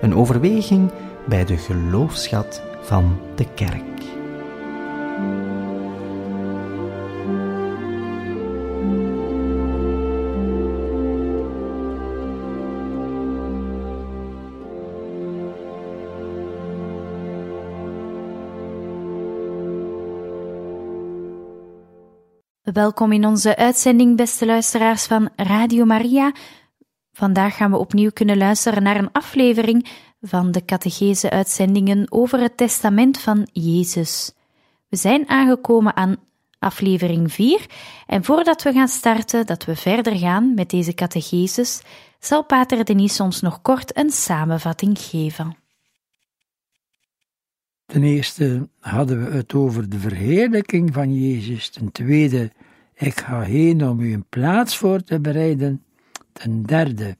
Een overweging bij de geloofschat van de kerk. Welkom in onze uitzending, beste luisteraars van Radio Maria. Vandaag gaan we opnieuw kunnen luisteren naar een aflevering van de catechese-uitzendingen over het testament van Jezus. We zijn aangekomen aan aflevering 4 en voordat we gaan starten, dat we verder gaan met deze catecheses, zal Pater Denis ons nog kort een samenvatting geven. Ten eerste hadden we het over de verheerlijking van Jezus. Ten tweede, ik ga heen om u een plaats voor te bereiden. Ten derde,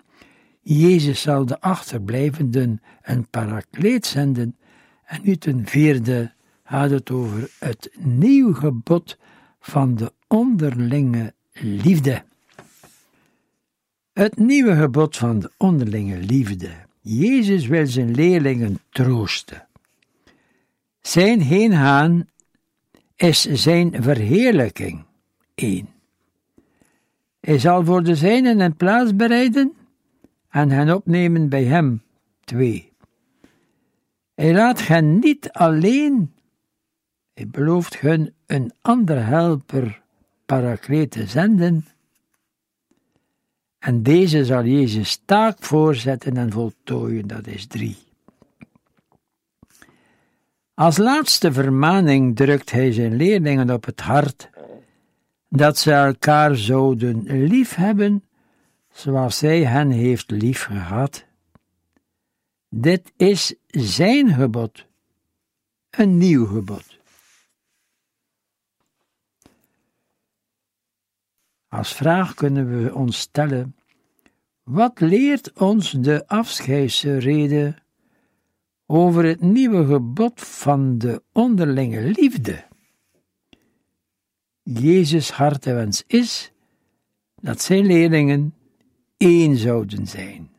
Jezus zal de achterblijvenden een parakleet zenden. En nu ten vierde had het over het nieuw gebod van de onderlinge liefde. Het nieuwe gebod van de onderlinge liefde. Jezus wil zijn leerlingen troosten. Zijn heengaan is zijn verheerlijking. 1. Hij zal voor de zijnen een plaats bereiden en hen opnemen bij hem. 2. Hij laat hen niet alleen, hij belooft hun een andere helper, parakleet te zenden. En deze zal Jezus taak voorzetten en voltooien, dat is 3. Als laatste vermaning drukt hij zijn leerlingen op het hart dat ze elkaar zouden liefhebben zoals hij hen heeft liefgehad. Dit is zijn gebod, een nieuw gebod. Als vraag kunnen we ons stellen: wat leert ons de afscheidsrede over het nieuwe gebod van de onderlinge liefde? Jezus' hartewens is dat zijn leerlingen één zouden zijn.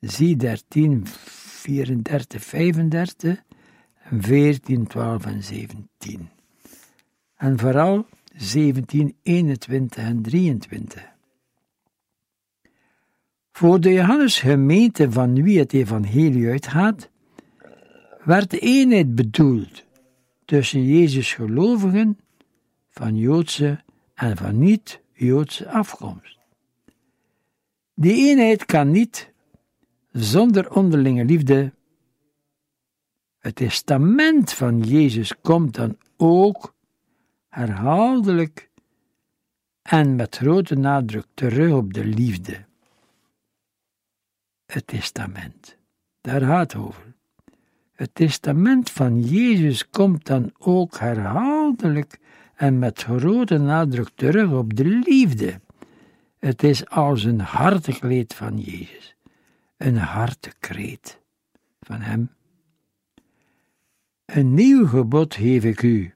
Zie 13, 34, 35 en 14, 12 en 17. En vooral 17, 21 en 23. Voor de Johannes-gemeente van wie het evangelie uitgaat, werd de eenheid bedoeld tussen Jezus gelovigen van Joodse en van niet-Joodse afkomst. Die eenheid kan niet zonder onderlinge liefde. Het testament van Jezus komt dan ook herhaaldelijk en met grote nadruk terug op de liefde. Het testament, daar gaat het over. Het testament van Jezus komt dan ook herhaaldelijk en met grote nadruk terug op de liefde. Het is als een hartekleed van Jezus, een hartekreet van Hem. Een nieuw gebod geef ik u.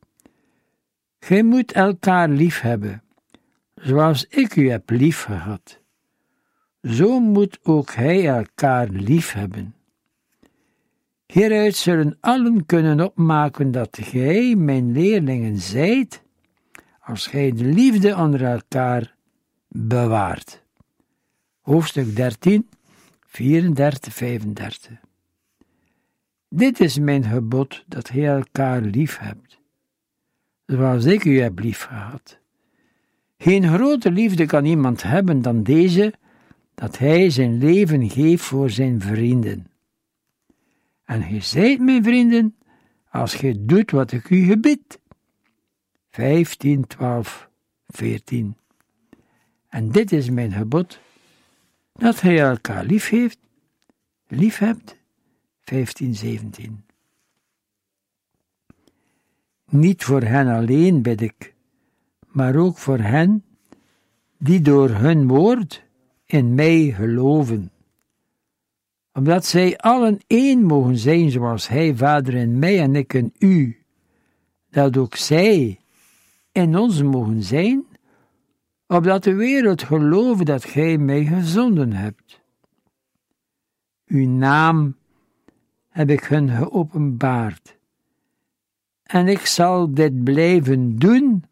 Gij moet elkaar lief hebben, zoals ik u heb lief gehad. Zo moet ook hij elkaar lief hebben. Hieruit zullen allen kunnen opmaken dat gij, mijn leerlingen, zijt, als gij de liefde onder elkaar bewaart. Hoofdstuk 13, 34, 35. Dit is mijn gebod, dat gij elkaar lief hebt, zoals ik u heb lief gehad. Geen grote liefde kan iemand hebben dan deze, dat hij zijn leven geeft voor zijn vrienden. En gij zijt mijn vrienden, als gij doet wat ik u gebid. 15, 12, 14. En dit is mijn gebod, dat hij elkaar lief heeft, lief hebt, 15, 17. Niet voor hen alleen bid ik, maar ook voor hen die door hun woord in mij geloven. Omdat zij allen één mogen zijn zoals Hij, Vader, in mij en ik in U, dat ook zij in ons mogen zijn, opdat de wereld geloven dat Gij mij gezonden hebt. Uw naam heb ik hun geopenbaard, en ik zal dit blijven doen,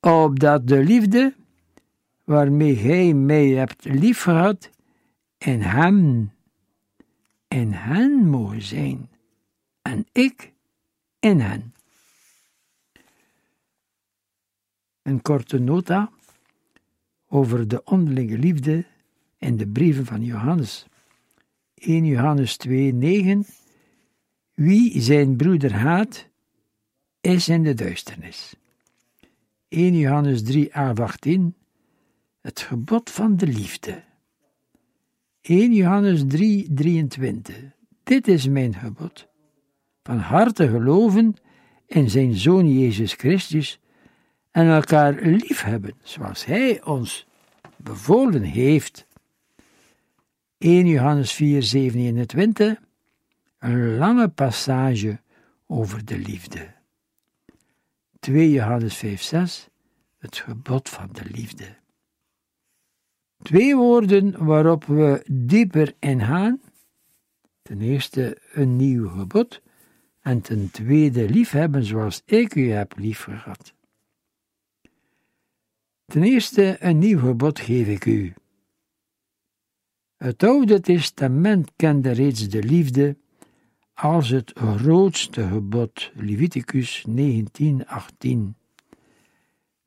opdat de liefde waarmee Gij mij hebt liefgehad, in Hem, in hen mogen zijn, en ik in hen. Een korte nota over de onderlinge liefde in de brieven van Johannes. 1 Johannes 2, 9. Wie zijn broeder haat, is in de duisternis. 1 Johannes 3, 18. Het gebod van de liefde. 1 Johannes 3, 23. Dit is mijn gebod. Van harte geloven in zijn Zoon Jezus Christus en elkaar liefhebben, zoals Hij ons bevolen heeft. 1 Johannes 4, 27, een lange passage over de liefde. 2 Johannes 5, 6, het gebod van de liefde. Twee woorden waarop we dieper ingaan. Ten eerste een nieuw gebod en ten tweede liefhebben zoals ik u heb liefgehad. Ten eerste een nieuw gebod geef ik u. Het Oude Testament kende reeds de liefde als het grootste gebod, Leviticus 19:18.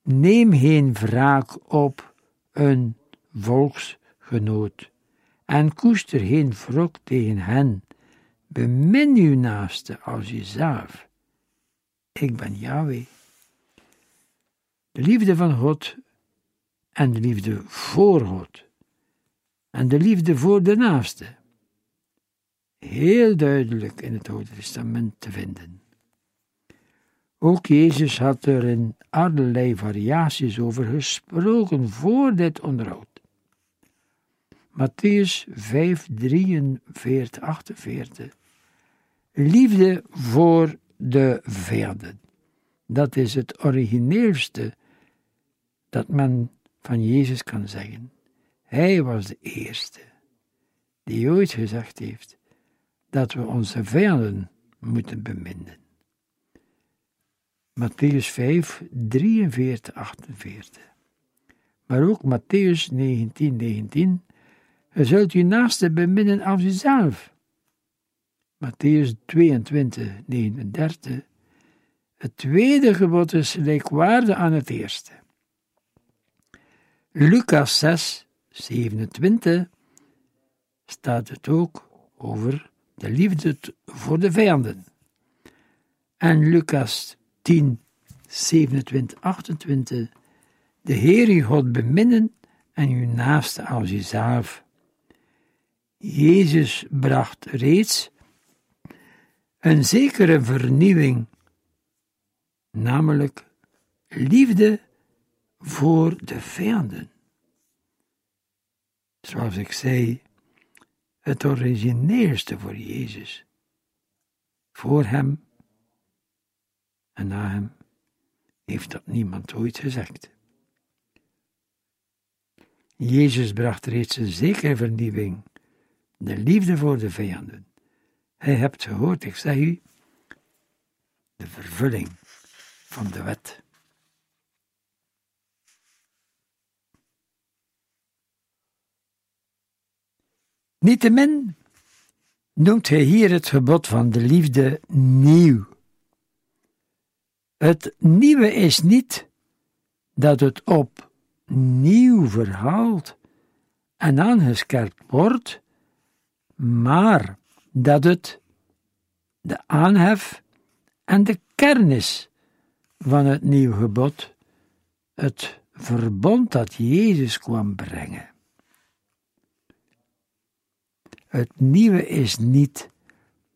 Neem geen wraak op een volksgenoot en koester geen wrok tegen hen. Bemin uw naaste als jezelf. Ik ben Yahweh. De liefde van God en de liefde voor God en de liefde voor de naaste. Heel duidelijk in het Oude Testament te vinden. Ook Jezus had er in allerlei variaties over gesproken voor dit onderhoud. Matthäus 5, 43, 48. Liefde voor de vijanden. Dat is het origineelste dat men van Jezus kan zeggen. Hij was de eerste die ooit gezegd heeft dat we onze vijanden moeten beminnen. Matthäus 5, 43, 48. Maar ook Matthäus 19, 19. Je zult je naaste beminnen als jezelf. Matthäus 22, 39. Het tweede gebod is gelijkwaardig aan het eerste. Lucas 6, 27 staat het ook over de liefde voor de vijanden. En Lucas 10, 27, 28. De Heer God beminnen en uw naaste als jezelf. Jezus bracht reeds een zekere vernieuwing, namelijk liefde voor de vijanden. Zoals ik zei, het origineelste voor Jezus. Voor Hem en na Hem heeft dat niemand ooit gezegd. Jezus bracht reeds een zekere vernieuwing, de liefde voor de vijanden. Hij hebt gehoord, ik zeg u, de vervulling van de wet. Niettemin noemt hij hier het gebod van de liefde nieuw. Het nieuwe is niet dat het opnieuw verhaald en aangescherpt wordt, maar dat het de aanhef en de kern is van het nieuw gebod, het verbond dat Jezus kwam brengen. Het nieuwe is niet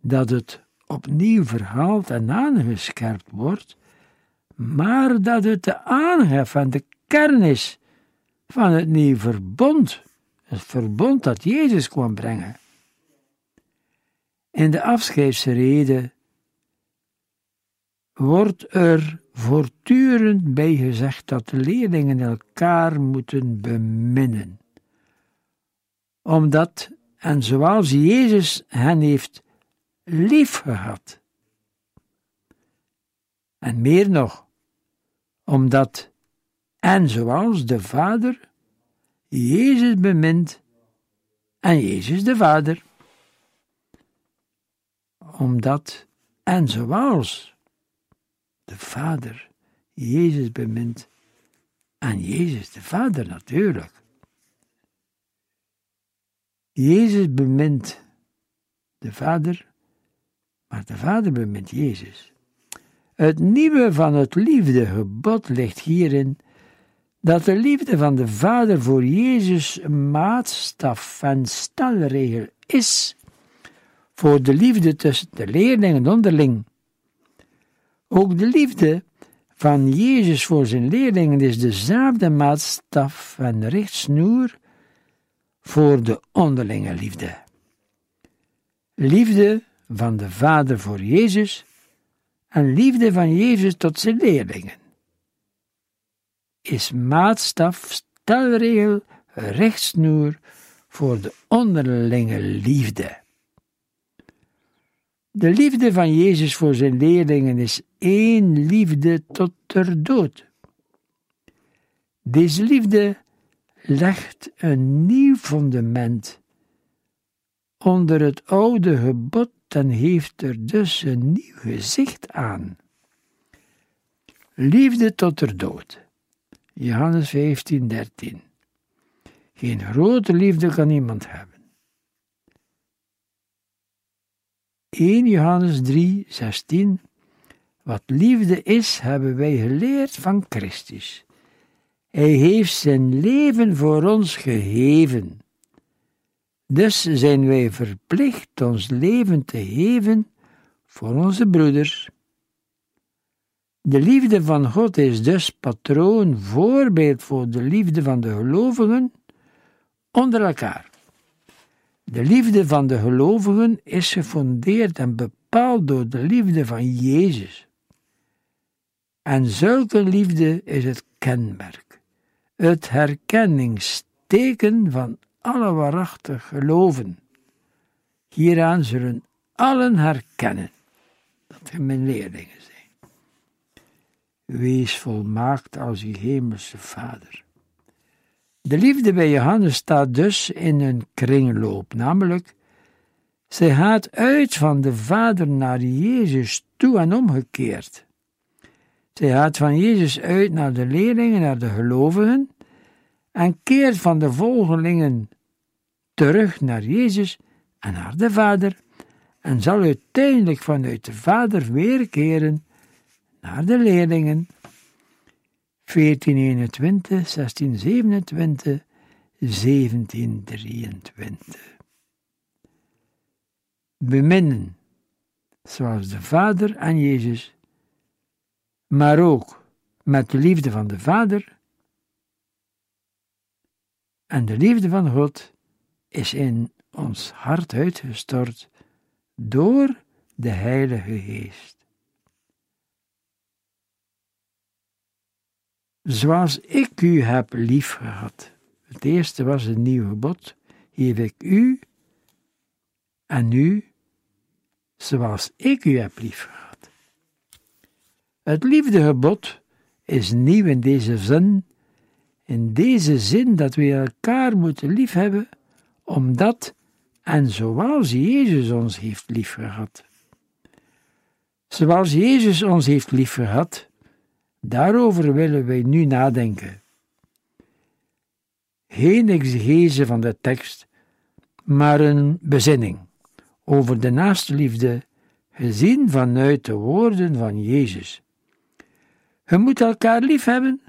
dat het opnieuw verhaald en aangescherpt wordt, maar dat het de aanhef en de kern is van het nieuwe verbond, het verbond dat Jezus kwam brengen. In de afscheidsrede wordt er voortdurend bij gezegd dat de leerlingen elkaar moeten beminnen. Omdat, en zoals Jezus hen heeft lief gehad. En meer nog, omdat, en zoals de Vader Jezus bemint en Jezus de Vader. Omdat, en zoals de Vader Jezus bemint en Jezus de Vader natuurlijk. Jezus bemint de Vader, maar de Vader bemint Jezus. Het nieuwe van het liefdegebod ligt hierin dat de liefde van de Vader voor Jezus een maatstaf en stelregel is voor de liefde tussen de leerlingen onderling. Ook de liefde van Jezus voor zijn leerlingen is dezelfde maatstaf en richtsnoer voor de onderlinge liefde. Liefde van de Vader voor Jezus en liefde van Jezus tot zijn leerlingen is maatstaf, stelregel, rechtsnoer voor de onderlinge liefde. De liefde van Jezus voor zijn leerlingen is één liefde tot ter dood. Deze liefde legt een nieuw fundament onder het oude gebod en heeft er dus een nieuw gezicht aan. Liefde tot ter dood. Johannes 15, 13. Geen grote liefde kan iemand hebben. 1 Johannes 3, 16. Wat liefde is, hebben wij geleerd van Christus. Hij heeft zijn leven voor ons gegeven. Dus zijn wij verplicht ons leven te geven voor onze broeders. De liefde van God is dus patroon, voorbeeld voor de liefde van de gelovigen onder elkaar. De liefde van de gelovigen is gefundeerd en bepaald door de liefde van Jezus. En zulke liefde is het kenmerk, het herkenningsteken van alle waarachtig geloven. Hieraan zullen allen herkennen dat je mijn leerlingen zijn. Wees volmaakt als uw hemelse Vader. De liefde bij Johannes staat dus in een kringloop, namelijk, zij gaat uit van de Vader naar Jezus toe en omgekeerd. Zij gaat van Jezus uit naar de leerlingen, naar de gelovigen, en keert van de volgelingen terug naar Jezus en naar de Vader, en zal uiteindelijk vanuit de Vader weerkeren naar de leerlingen. 1421, 1627, 1723. Beminnen, zoals de Vader en Jezus, maar ook met de liefde van de Vader en de liefde van God is in ons hart uitgestort door de Heilige Geest. zoals ik u heb liefgehad. Het eerste was een nieuw gebod, geef ik u en u zoals ik u heb liefgehad. Het liefdegebod is nieuw in deze zin, in deze zin dat we elkaar moeten liefhebben, omdat en zoals Jezus ons heeft liefgehad. Zoals Jezus ons heeft liefgehad, Daarover willen wij nu nadenken. Geen exegese van de tekst, maar een bezinning over de naastliefde, gezien vanuit de woorden van Jezus. Je moet elkaar lief hebben,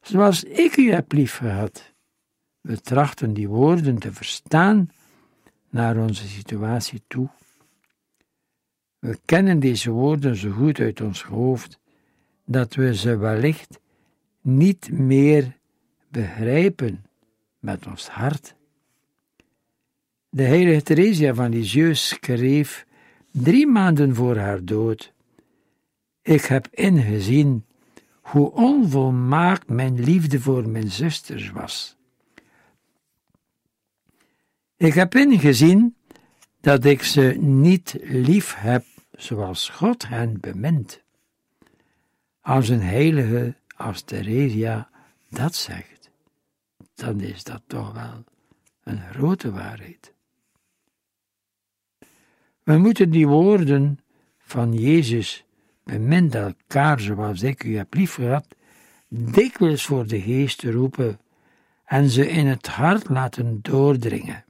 zoals ik u heb lief gehad. We trachten die woorden te verstaan naar onze situatie toe. We kennen deze woorden zo goed uit ons hoofd dat we ze wellicht niet meer begrijpen met ons hart. De heilige Theresia van Lisieux schreef drie maanden voor haar dood: Ik heb ingezien hoe onvolmaakt mijn liefde voor mijn zusters was. Ik heb ingezien dat ik ze niet lief heb zoals God hen bemint. Als een heilige als Theresia dat zegt, dan is dat toch wel een grote waarheid. We moeten die woorden van Jezus, bemint elkaar zoals ik u heb liefgehad, dikwijls voor de geest roepen en ze in het hart laten doordringen.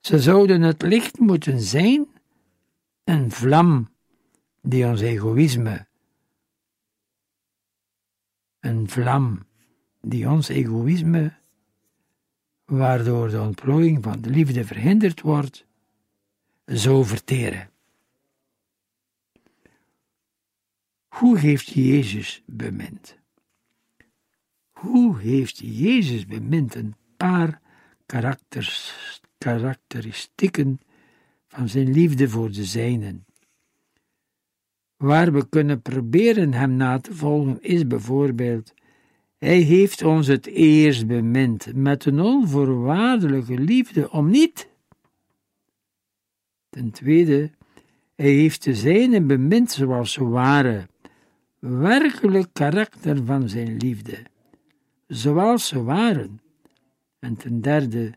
Ze zouden het licht moeten zijn, een vlam die ons egoïsme, een vlam die ons egoïsme, waardoor de ontplooiing van de liefde verhinderd wordt, zo verteren. Hoe heeft Jezus bemind? Hoe heeft Jezus bemind? Een paar karakteristieken van zijn liefde voor de zijnen. Waar we kunnen proberen hem na te volgen is bijvoorbeeld hij heeft ons het eerst bemind met een onvoorwaardelijke liefde om niet Ten tweede, hij heeft de zijne bemind zoals ze waren, werkelijk karakter van zijn liefde, zoals ze waren. En ten derde,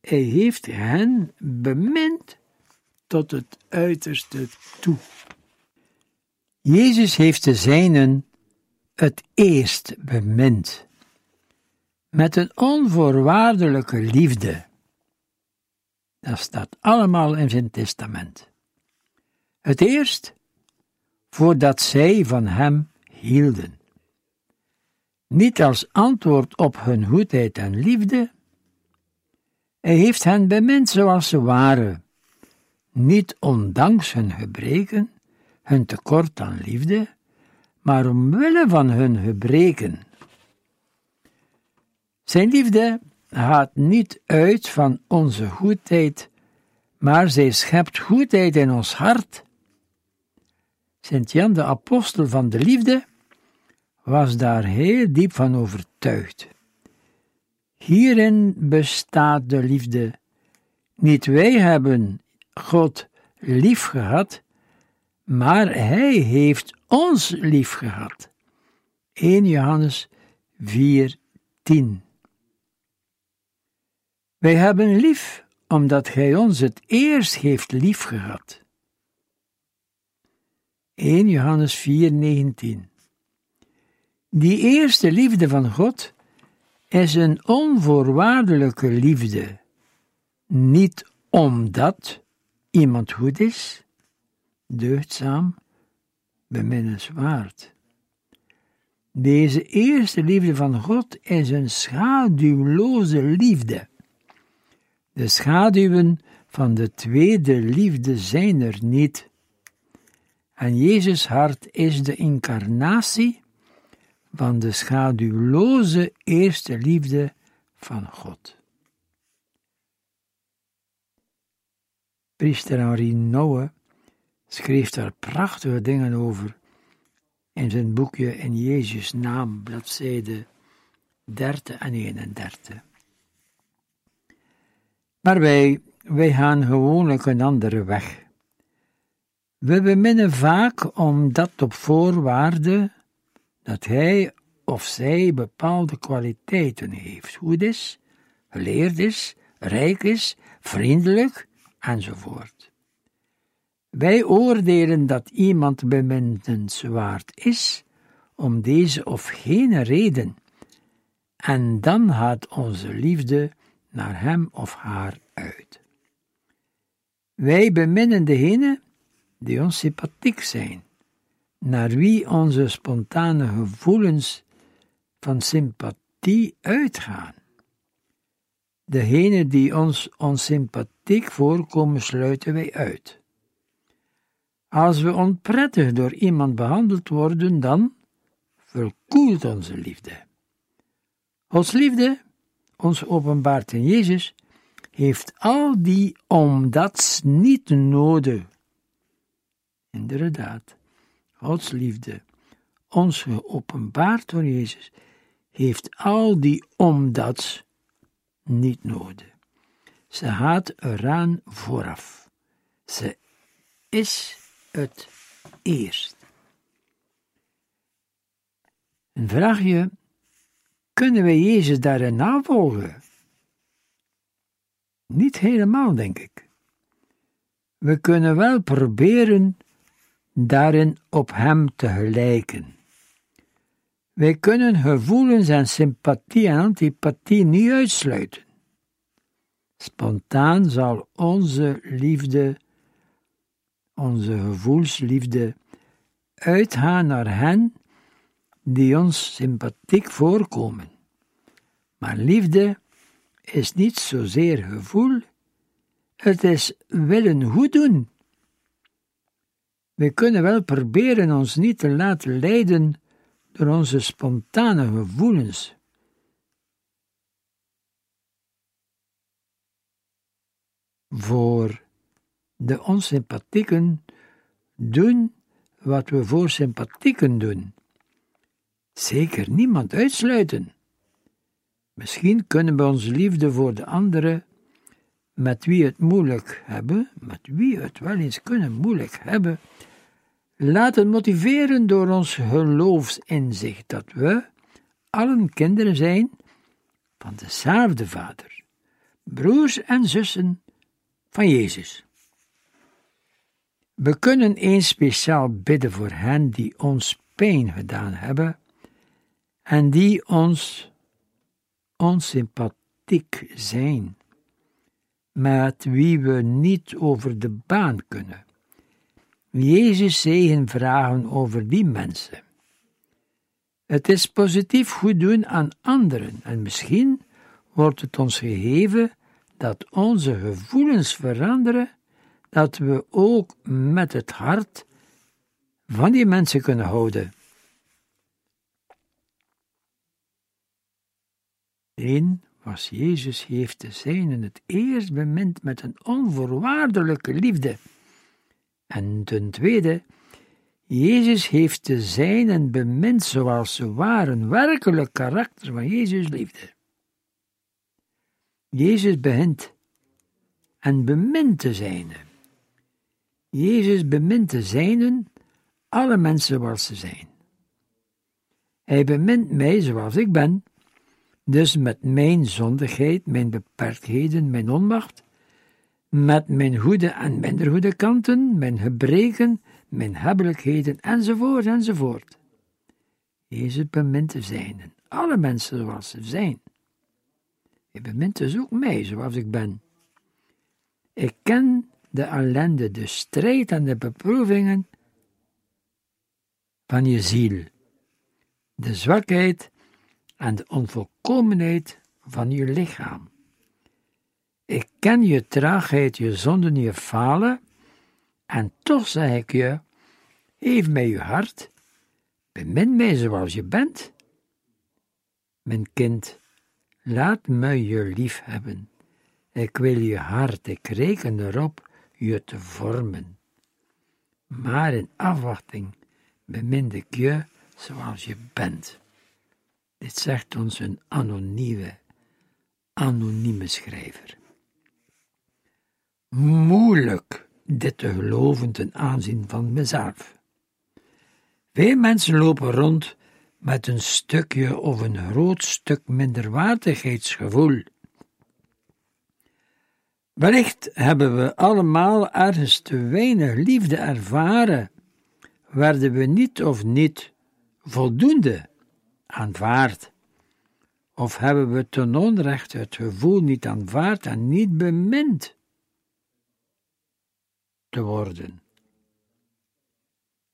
hij heeft hen bemind tot het uiterste toe. Jezus heeft de zijnen het eerst bemind, met een onvoorwaardelijke liefde. Dat staat allemaal in zijn testament. Het eerst, voordat zij van hem hielden. Niet als antwoord op hun goedheid en liefde. Hij heeft hen bemind zoals ze waren, niet ondanks hun gebreken, hun tekort aan liefde, maar omwille van hun gebreken. Zijn liefde gaat niet uit van onze goedheid, maar zij schept goedheid in ons hart. Sint Jan, de apostel van de liefde, was daar heel diep van overtuigd. Hierin bestaat de liefde. Niet wij hebben God lief gehad, maar Hij heeft ons lief gehad. 1 Johannes 4, 10. Wij hebben lief, omdat Gij ons het eerst heeft lief gehad. 1 Johannes 4, 19. Die eerste liefde van God is een onvoorwaardelijke liefde, niet omdat iemand goed is, deugdzaam, beminnenswaard. Deze eerste liefde van God is een schaduwloze liefde. De schaduwen van de tweede liefde zijn er niet. En Jezus hart is de incarnatie van de schaduwloze eerste liefde van God. Priester Henri Nouwen schreef daar prachtige dingen over in zijn boekje In Jezus' naam, bladzijde 30 en 31. Maar wij, wij gaan gewoonlijk een andere weg. We beminnen vaak omdat op voorwaarde dat hij of zij bepaalde kwaliteiten heeft, goed is, geleerd is, rijk is, vriendelijk, enzovoort. Wij oordelen dat iemand beminnenswaard is om deze of geen reden, en dan gaat onze liefde naar hem of haar uit. Wij beminnen degenen die ons sympathiek zijn, naar wie onze spontane gevoelens van sympathie uitgaan. Degenen die ons onsympathiek voorkomen, sluiten wij uit. Als we onprettig door iemand behandeld worden, dan verkoelt onze liefde. Gods liefde, ons openbaart in Jezus, heeft al die omdats niet nodig. Inderdaad, Gods liefde, ons geopenbaard door Jezus, heeft al die omdats niet nodig. Ze gaat eraan vooraf. Ze is het eerst. Een vraagje: kunnen we Jezus daarin navolgen? Niet helemaal, denk ik. We kunnen wel proberen daarin op Hem te gelijken. Wij kunnen gevoelens en sympathie en antipathie niet uitsluiten. Spontaan zal onze liefde, onze gevoelsliefde, uitgaan naar hen die ons sympathiek voorkomen. Maar liefde is niet zozeer gevoel, het is willen goed doen. We kunnen wel proberen ons niet te laten leiden door onze spontane gevoelens. Voor de onsympathieken doen wat we voor sympathieken doen. Zeker niemand uitsluiten. Misschien kunnen we onze liefde voor de anderen, met wie het moeilijk hebben, met wie het wel eens kunnen moeilijk hebben, laten motiveren door ons geloofsinzicht dat we allen kinderen zijn van dezelfde Vader, broers en zussen van Jezus. We kunnen eens speciaal bidden voor hen die ons pijn gedaan hebben en die ons onsympathiek zijn, met wie we niet over de baan kunnen. Jezus zegen vragen over die mensen. Het is positief goed doen aan anderen en misschien wordt het ons gegeven dat onze gevoelens veranderen, dat we ook met het hart van die mensen kunnen houden. Eén was Jezus heeft de zijnen het eerst bemind met een onvoorwaardelijke liefde. En ten tweede, Jezus heeft de zijnen bemind zoals ze waren, werkelijk karakter van Jezus liefde. Jezus begint en bemint de zijnen. Jezus bemint de zijnen, alle mensen zoals ze zijn. Hij bemint mij zoals ik ben, dus met mijn zondigheid, mijn beperktheden, mijn onmacht, met mijn goede en minder goede kanten, mijn gebreken, mijn hebbelijkheden, enzovoort, enzovoort. Jezus bemint de zijnen, alle mensen zoals ze zijn. Hij bemint dus ook mij zoals ik ben. Ik ken de ellende, de strijd en de beproevingen van je ziel, de zwakheid en de onvolkomenheid van je lichaam. Ik ken je traagheid, je zonden, je falen, en toch zeg ik je, geef mij je hart, bemin mij zoals je bent. Mijn kind, laat me je lief hebben. Ik wil je hart, ik reken erop je te vormen. Maar in afwachting bemin ik je zoals je bent. Dit zegt ons een anonieme, anonieme schrijver. Moeilijk dit te geloven ten aanzien van mezelf. Veel mensen lopen rond met een stukje of een groot stuk minderwaardigheidsgevoel. Wellicht hebben we allemaal ergens te weinig liefde ervaren, werden we niet of niet voldoende aanvaard? Of hebben we ten onrechte het gevoel niet aanvaard en niet bemind te worden?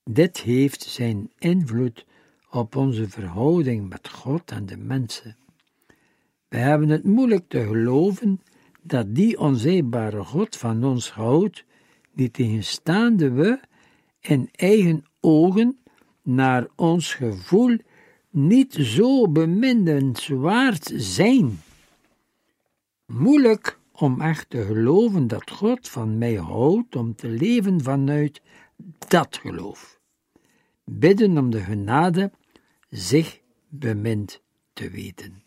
Dit heeft zijn invloed op onze verhouding met God en de mensen. We hebben het moeilijk te geloven dat die onzeebare God van ons houdt, die tegenstaande we in eigen ogen naar ons gevoel niet zo beminnenswaard zijn. Moeilijk om echt te geloven dat God van mij houdt om te leven vanuit dat geloof. Bidden om de genade zich bemind te weten.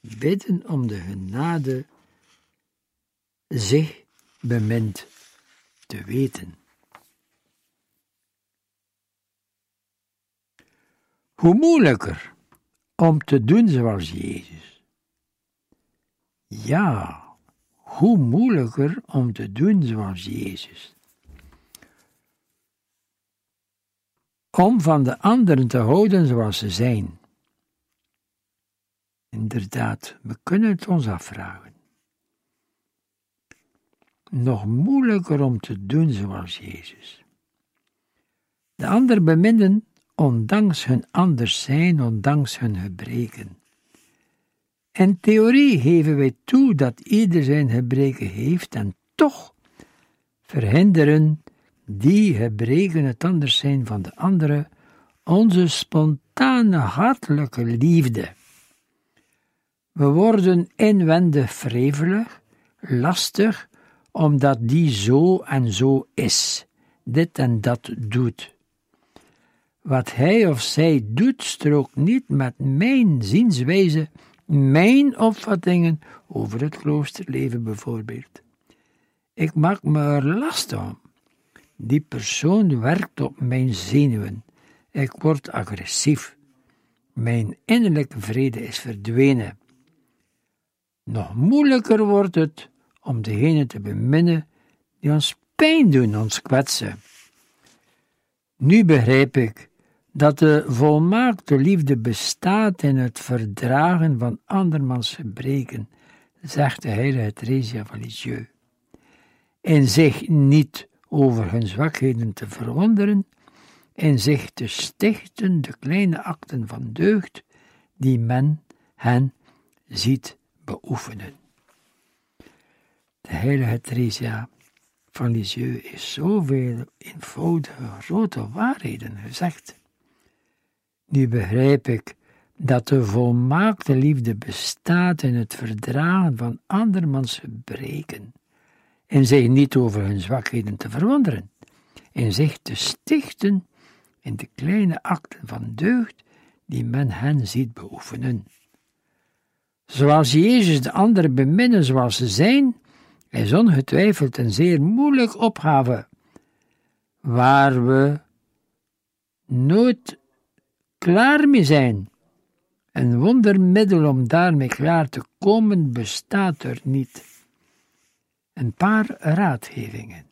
Bidden om de genade zich bemind te weten. Hoe moeilijker om te doen zoals Jezus. Ja, hoe moeilijker om te doen zoals Jezus. Om van de anderen te houden zoals ze zijn. Inderdaad, we kunnen het ons afvragen. Nog moeilijker om te doen zoals Jezus. De ander beminnen ondanks hun anders zijn, ondanks hun gebreken. In theorie geven wij toe dat ieder zijn gebreken heeft en toch verhinderen die gebreken het anders zijn van de andere onze spontane hartelijke liefde. We worden inwendig wrevelig, lastig, omdat die zo en zo is, dit en dat doet. Wat hij of zij doet, strookt niet met mijn zienswijze, mijn opvattingen over het kloosterleven bijvoorbeeld. Ik maak me er last om. Die persoon werkt op mijn zenuwen. Ik word agressief. Mijn innerlijke vrede is verdwenen. Nog moeilijker wordt het om degene te beminnen die ons pijn doen, ons kwetsen. Nu begrijp ik dat de volmaakte liefde bestaat in het verdragen van andermans gebreken, zegt de heilige Theresia van Lisieux. In zich niet over hun zwakheden te verwonderen, in zich te stichten de kleine akten van deugd die men hen ziet beoefenen. De heilige Theresia van Lisieux is zoveel eenvoudige grote waarheden gezegd. Nu begrijp ik dat de volmaakte liefde bestaat in het verdragen van andermans gebreken, en zich niet over hun zwakheden te verwonderen, en zich te stichten in de kleine akten van deugd die men hen ziet beoefenen. Zoals Jezus de anderen beminnen zoals ze zijn, is ongetwijfeld een zeer moeilijk opgave, waar we nooit klaar mee zijn. Een wondermiddel om daarmee klaar te komen bestaat er niet. Een paar raadgevingen.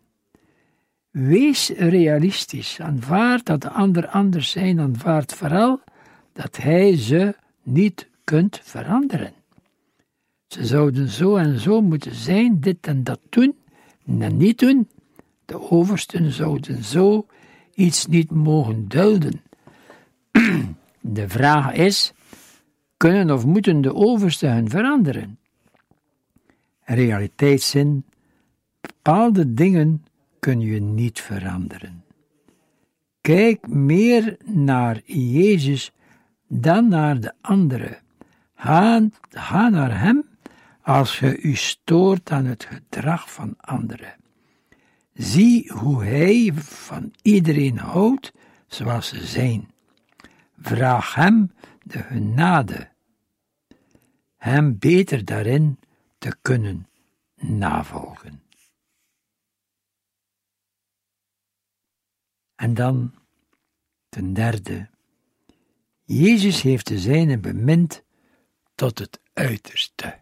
Wees realistisch. Aanvaard dat de ander anders zijn. Aanvaard vooral dat hij ze niet kunt veranderen. Ze zouden zo en zo moeten zijn, dit en dat doen, en niet doen. De oversten zouden zo iets niet mogen dulden. De vraag is: kunnen of moeten de oversten hen veranderen? Realiteitszin, bepaalde dingen kun je niet veranderen. Kijk meer naar Jezus dan naar de anderen. Ga, ga naar Hem als je u stoort aan het gedrag van anderen. Zie hoe Hij van iedereen houdt zoals ze zijn. Vraag Hem de genade, Hem beter daarin te kunnen navolgen. En dan ten derde, Jezus heeft de zijne bemind tot het uiterste.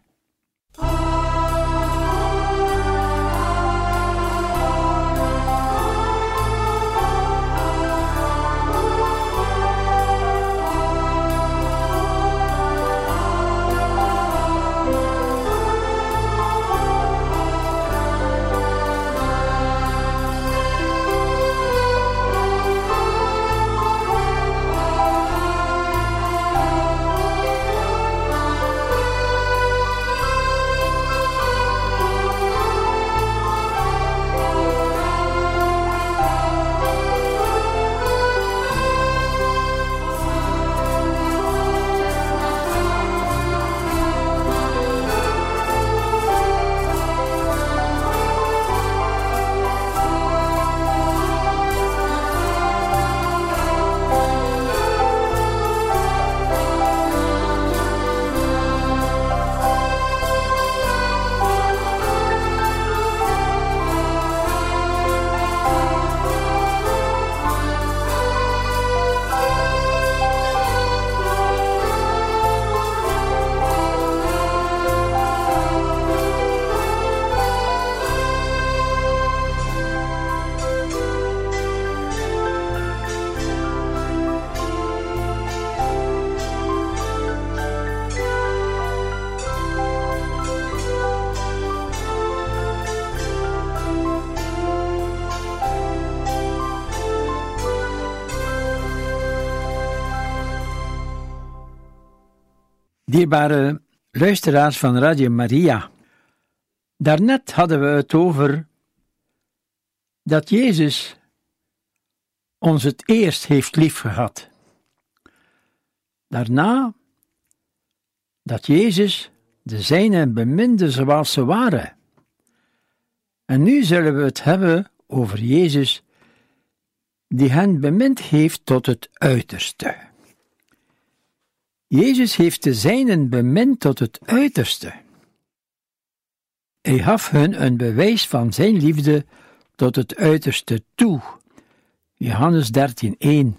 Dierbare luisteraars van Radio Maria, daarnet hadden we het over dat Jezus ons het eerst heeft liefgehad. Daarna dat Jezus de zijnen beminde zoals ze waren. En nu zullen we het hebben over Jezus, die hen bemind heeft tot het uiterste. Jezus heeft de zijnen bemind tot het uiterste. Hij gaf hun een bewijs van zijn liefde tot het uiterste toe. Johannes 13:1.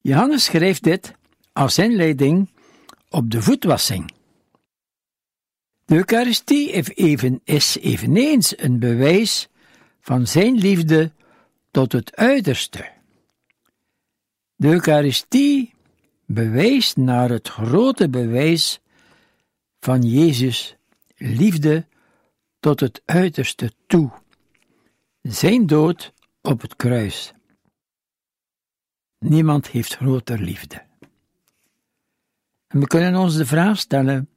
Johannes schrijft dit als inleiding op de voetwassing. De Eucharistie is eveneens een bewijs van zijn liefde tot het uiterste. De Eucharistie bewijst naar het grote bewijs van Jezus' liefde tot het uiterste toe, zijn dood op het kruis. Niemand heeft groter liefde. En we kunnen ons de vraag stellen: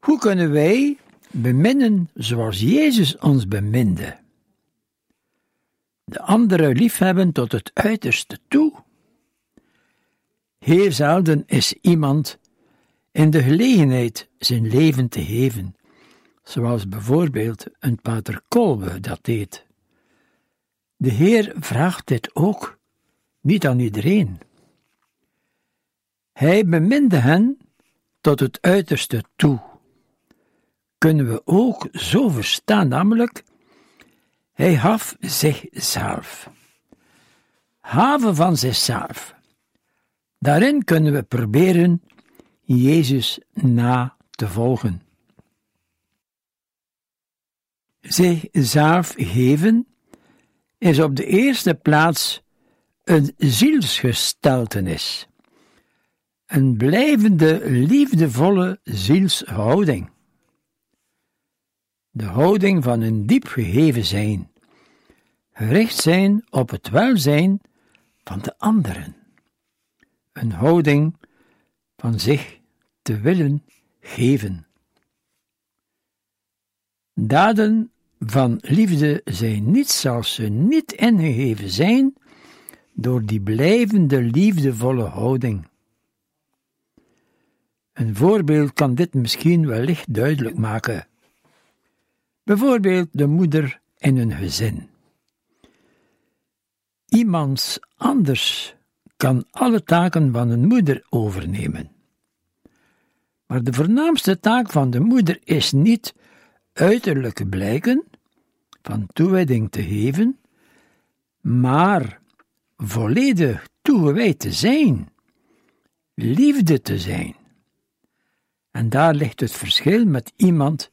hoe kunnen wij beminnen zoals Jezus ons beminde? De anderen liefhebben tot het uiterste toe. Heel zelden is iemand in de gelegenheid zijn leven te geven, zoals bijvoorbeeld een pater Kolbe dat deed. De Heer vraagt dit ook, niet aan iedereen. Hij beminde hen tot het uiterste toe. Kunnen we ook zo verstaan, namelijk, hij gaf zichzelf. Haven van zichzelf. Daarin kunnen we proberen Jezus na te volgen. Zichzelf geven is op de eerste plaats een zielsgesteltenis een blijvende, liefdevolle zielshouding. De houding van een diep gegeven zijn, gericht zijn op het welzijn van de anderen. Een houding van zich te willen geven. Daden van liefde zijn niets als ze niet ingegeven zijn door die blijvende liefdevolle houding. Een voorbeeld kan dit misschien wellicht duidelijk maken. Bijvoorbeeld de moeder in een gezin. Iemand anders kan alle taken van een moeder overnemen. Maar de voornaamste taak van de moeder is niet uiterlijke blijken van toewijding te geven, maar volledig toegewijd te zijn, liefde te zijn. En daar ligt het verschil met iemand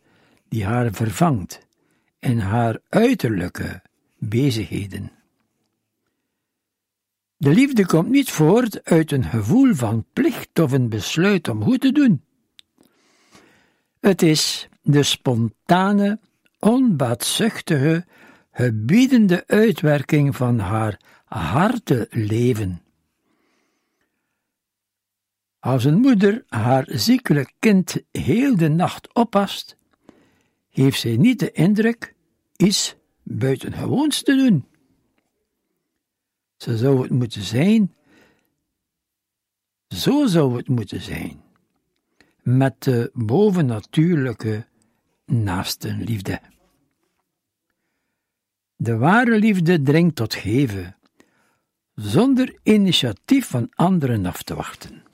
die haar vervangt in haar uiterlijke bezigheden. De liefde komt niet voort uit een gevoel van plicht of een besluit om goed te doen. Het is de spontane, onbaatzuchtige, gebiedende uitwerking van haar harteleven. Als een moeder haar ziekelijk kind heel de nacht oppast, heeft zij niet de indruk iets buitengewoons te doen. Zo zou het moeten zijn. Zo zou het moeten zijn. Met de bovennatuurlijke naastenliefde. De ware liefde dringt tot geven, zonder initiatief van anderen af te wachten.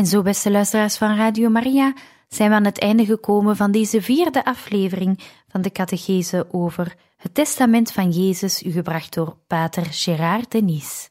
En zo, beste luisteraars van Radio Maria, zijn we aan het einde gekomen van deze vierde aflevering van de catechese over het testament van Jezus, u gebracht door pater Gérard Denis.